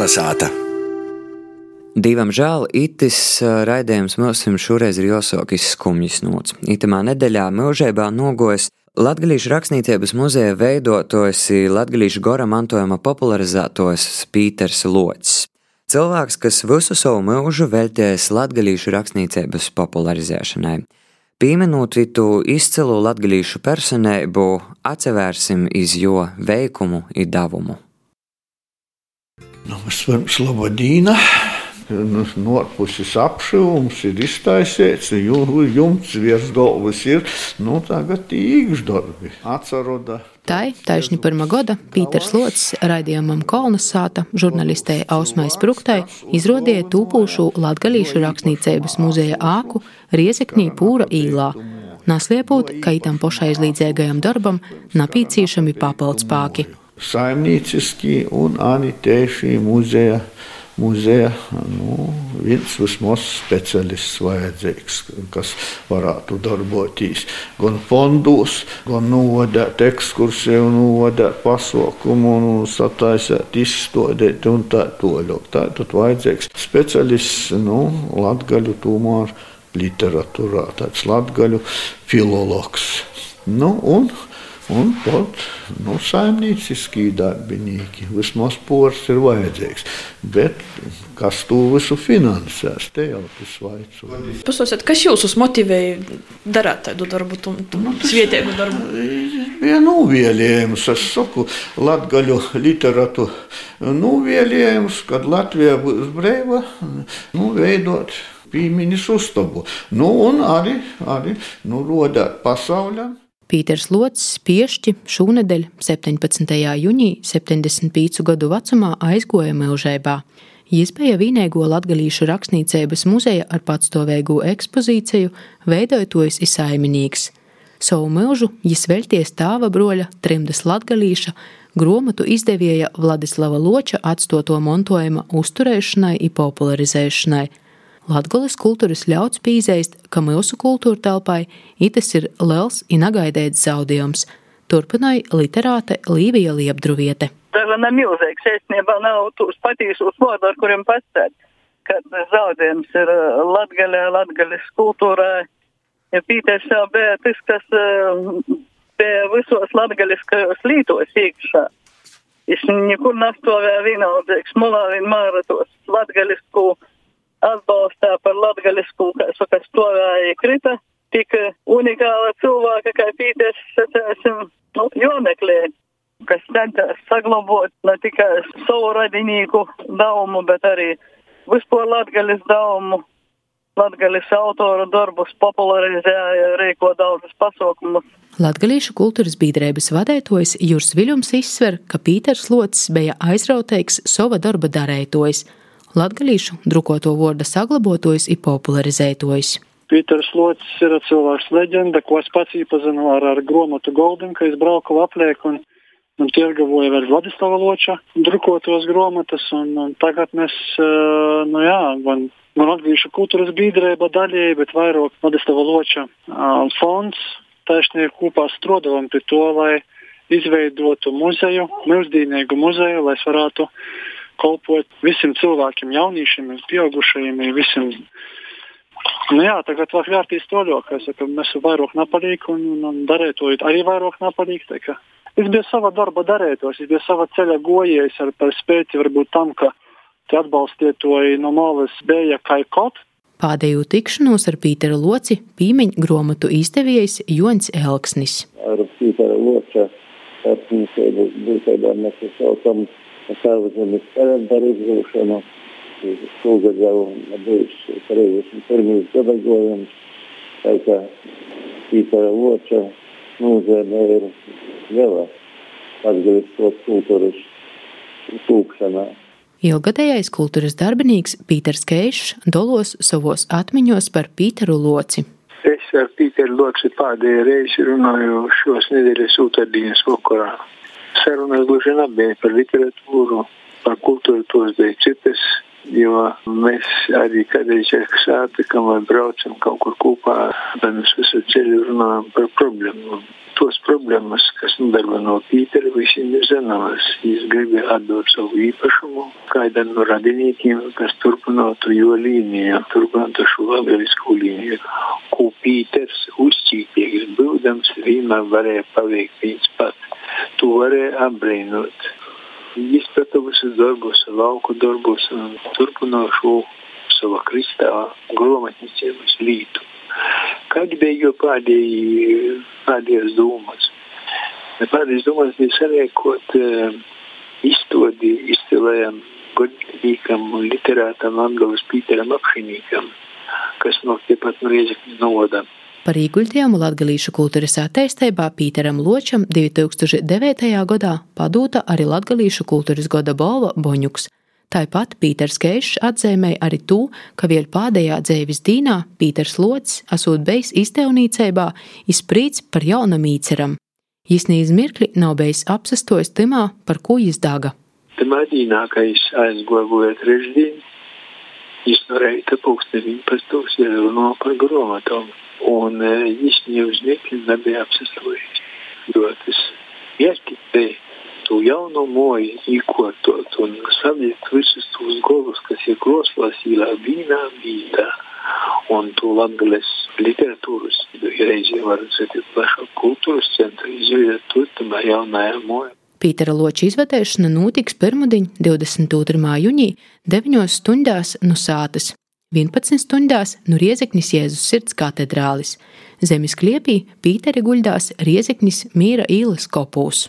Kalnasāta. Divam žēl, itis raidījums mums šoreiz ir jāsāk izskumjas nots. Itamā nedēļā mūžībā nogojas Latgalīšu rakstniecības muzeja veidotojs Latgalīšu gora mantojuma popularizētojs Pīters Lots. Cilvēks, kas visu savu mūžu veltījis latgalīšu rakstniecības popularizēšanai. Pieminot tu izcilu latgalīšu personību, atcerēsim iz jo veikumu un devumu. Nu, Vispirms Labadīna. Nu, Norpuses apšūms ir iztaisīts, jumts virs galvas ir, nu tagad īkšķi darbi. Atceroda. Tai taisni pirmā gada Pīters Lots raidījumam Kolnas sāta žurnālistei Ausmai Spruktai izrodīja tūpūšu Latgalīšu rakstniecības muzeja āku Riezeknī Pūra īlā. Nasliepot, ka itam pošaizlīdzīgajam darbam napīcīšami papildspāki. Saimnieciski un arī tieši muzeja muzeja nu, viens vismaz speciālists vajadzīgs, kas varētu darboties gan fondos, gan novadīt ekskursiju, novadīt pasaukumu, un sataisīt, izstādīt un tā toļok. Tā tad vajadzīgs speciālists, nu, latgaļu tomēr literatūrā, tāds latgaļu filologs. Nu, un Un pat nu, saimnieciskī darbinieki, vismaz pors ir vajadzīgs. Bet kas to visu finansēs, te jau tas vajadzētu. Pasausiet, kas jūs motivēja darīt tādu darbu, nu, svietēju darbu? Bija novēlējums, es saku, latgaļu literatūru novēlējums, kad Latvija būs brīva, nu, veidot pīmiņas uztabu. Nu, un arī, arī nu, rodāt pasaulē. Pīters Lots piešķi šūnedēļ 17. jūnijā 75 gadu vecumā aizgoja mūžībā. Jis bija vienīgo latgalīšu rakstniecības muzeja ar patstāvīgu ekspozīciju, veidojoties izsaiminīgs. Savu mūžu jis velties tāva broļa trimdas latgalīša, grāmatu izdevēja Vladislava Loča atstoto montojuma uzturēšanai un popularizēšanai – Latgoles kultūras ļauts pīzēst, ka mūsu kultūra telpai itas ir liels un negaidēts zaudējums, turpināja literāte Līvija Liepdruviete. Vēl nav milzīgs, īstenībā nav tos patīsos vārdu, ar kuriem pastāv, kad zaudējums ir uh, Latgalē, Latgales kultūrā. Ja Pīters jau bija tas, kas uh, bija visos latgaliskajos lītos iekšā. Viņš nekur nestāvēja vienaldzīgs, mulā vienmēr tos latgalisku atbalstā par latgaļisku, saka, stāvēja krita, tik unikāla cilvēka, kā Pīters, sacēsim, nu, jomeklē, kas centās saglabot ne tikai savu radinīku daumu, bet arī vispār latgaļis daumu. Latgaļas autoru darbus popularizēja, rīko daudzus pasaukumus. Latgalīšu kultūras biedrības vadētājs Juris Viļums izsver, ka Pīters Lots bija aizrautīgs sava darba darētojs – latgalīšu drukoto vārda saglabotojs ir popularizētojs. Pīters Lots ir cilvēks leģenda, ko es pats iepazinu ar, ar grāmatu Golden, ka es braucu apliek un, un tirgavoju vēl Vladislava Loča drukotos grāmatas. Tagad mēs, uh, nu jā, gan, gan Latviešu kultūras biedrība daļēji, bet vairāk Vladislava Loča uh, fonds taisnīgi kopā strodavam pie to, lai izveidotu muzeju, mūsdienīgu muzeju, lai es varētu kalpot visiem cilvēkiem, jauniešiem, pieaugušajiem, visiem. Nu jā, tagad vēl vērtīs to ļoti, ka mēs vairāk nepalīk un, un, un darētojot arī vairāk nepalīk. Es biju sava darba darētos, es biju sava ceļa gojies ar par spēti varbūt tam, ka te atbalstiet to no malas bija kā kaut. Pēdējo tikšanos ar Pīteru Loci pīmiņu grāmatu izdevējs Jons Elksnis. Ar Pītera Loča starpniecību būtībā mēs saucam savu kalendāru izvilkšanu. Šogad jau bijis 31. gadagojums. Tā kā Pītera Loča mūzēmē ir liela atgriežot kultūras tūkšanā. Ilgadējais kultūras darbinīgs Pīters Keišs dolos savos atmiņos par Pīteru Loci. Es ar Pīteru Loci pēdējo reizi runāju šos nedēļas otrdienas vakarā sarunas gluži nebija par literatūru, par kultūru, tos bija citas Jo mēs arī kādreiz sātikam vai braucam kaut kur kopā, tad mēs visu ceļu runājam par problēmu. Tos problēmas, kas nodarbino Pīteru, visiem ir zināmas. Viņš gribēja atdot savu īpašumu kādam no radiniekiem, kas turpinātu jo līniju, turpinātu šo latviešu līniju. Ko Pīters uzcītīgi būdams vienmēr varēja paveikt viens pats. To varēja apbrīnot izpratuvusi darbus, lauku darbus un turpināšu savā kristā grāmatnicības lītu. Kādi bija jo pēdējie, pēdējās domas? Pēdējās domas bija sarēkot uh, izstodi izcilējam godīgam literātam Anglavas Pīteram Apšinīkam, kas no tepat no Riezekņa novada. Par īguļtiem latgalīšu kultūras attīstībā Pīteram Ločam 2009. gadā padūta arī latgalīšu kultūras goda balva Boņuks. Tāpat Pīters Keišs atzīmēja arī to, ka vēl pēdējā dzīves dīnā Pīters Lots esot bijis izdevnīcībā izprīts par jaunam īceram. Jis nīz mirkli nav bijis apsastojis timā, par ko izdāga. Timā dīnā, ka es aizgoju trešdien, jis no reita pūksteni 11. runā par grāmatām un viņš neuzņēma, nebija apsastojis. Jo tas ieskicē to jauno moju īkotot un saviet visus tos golus, kas ir kroslas īlā vīnā vītā. Un to latgales literatūras, reizē var redzēt plašāk kultūras centru, izveidot to tamā jaunajā moja. Pītera Loča izvērtēšana notiks pirmdiņ, 22. jūnijā, 9 stundās no sātas. 11 stundās no Riezeknis Jēzus sirds katedrālis. Zemes kliepī Pīteri guļdās Riezeknis Mīra īles kopūs.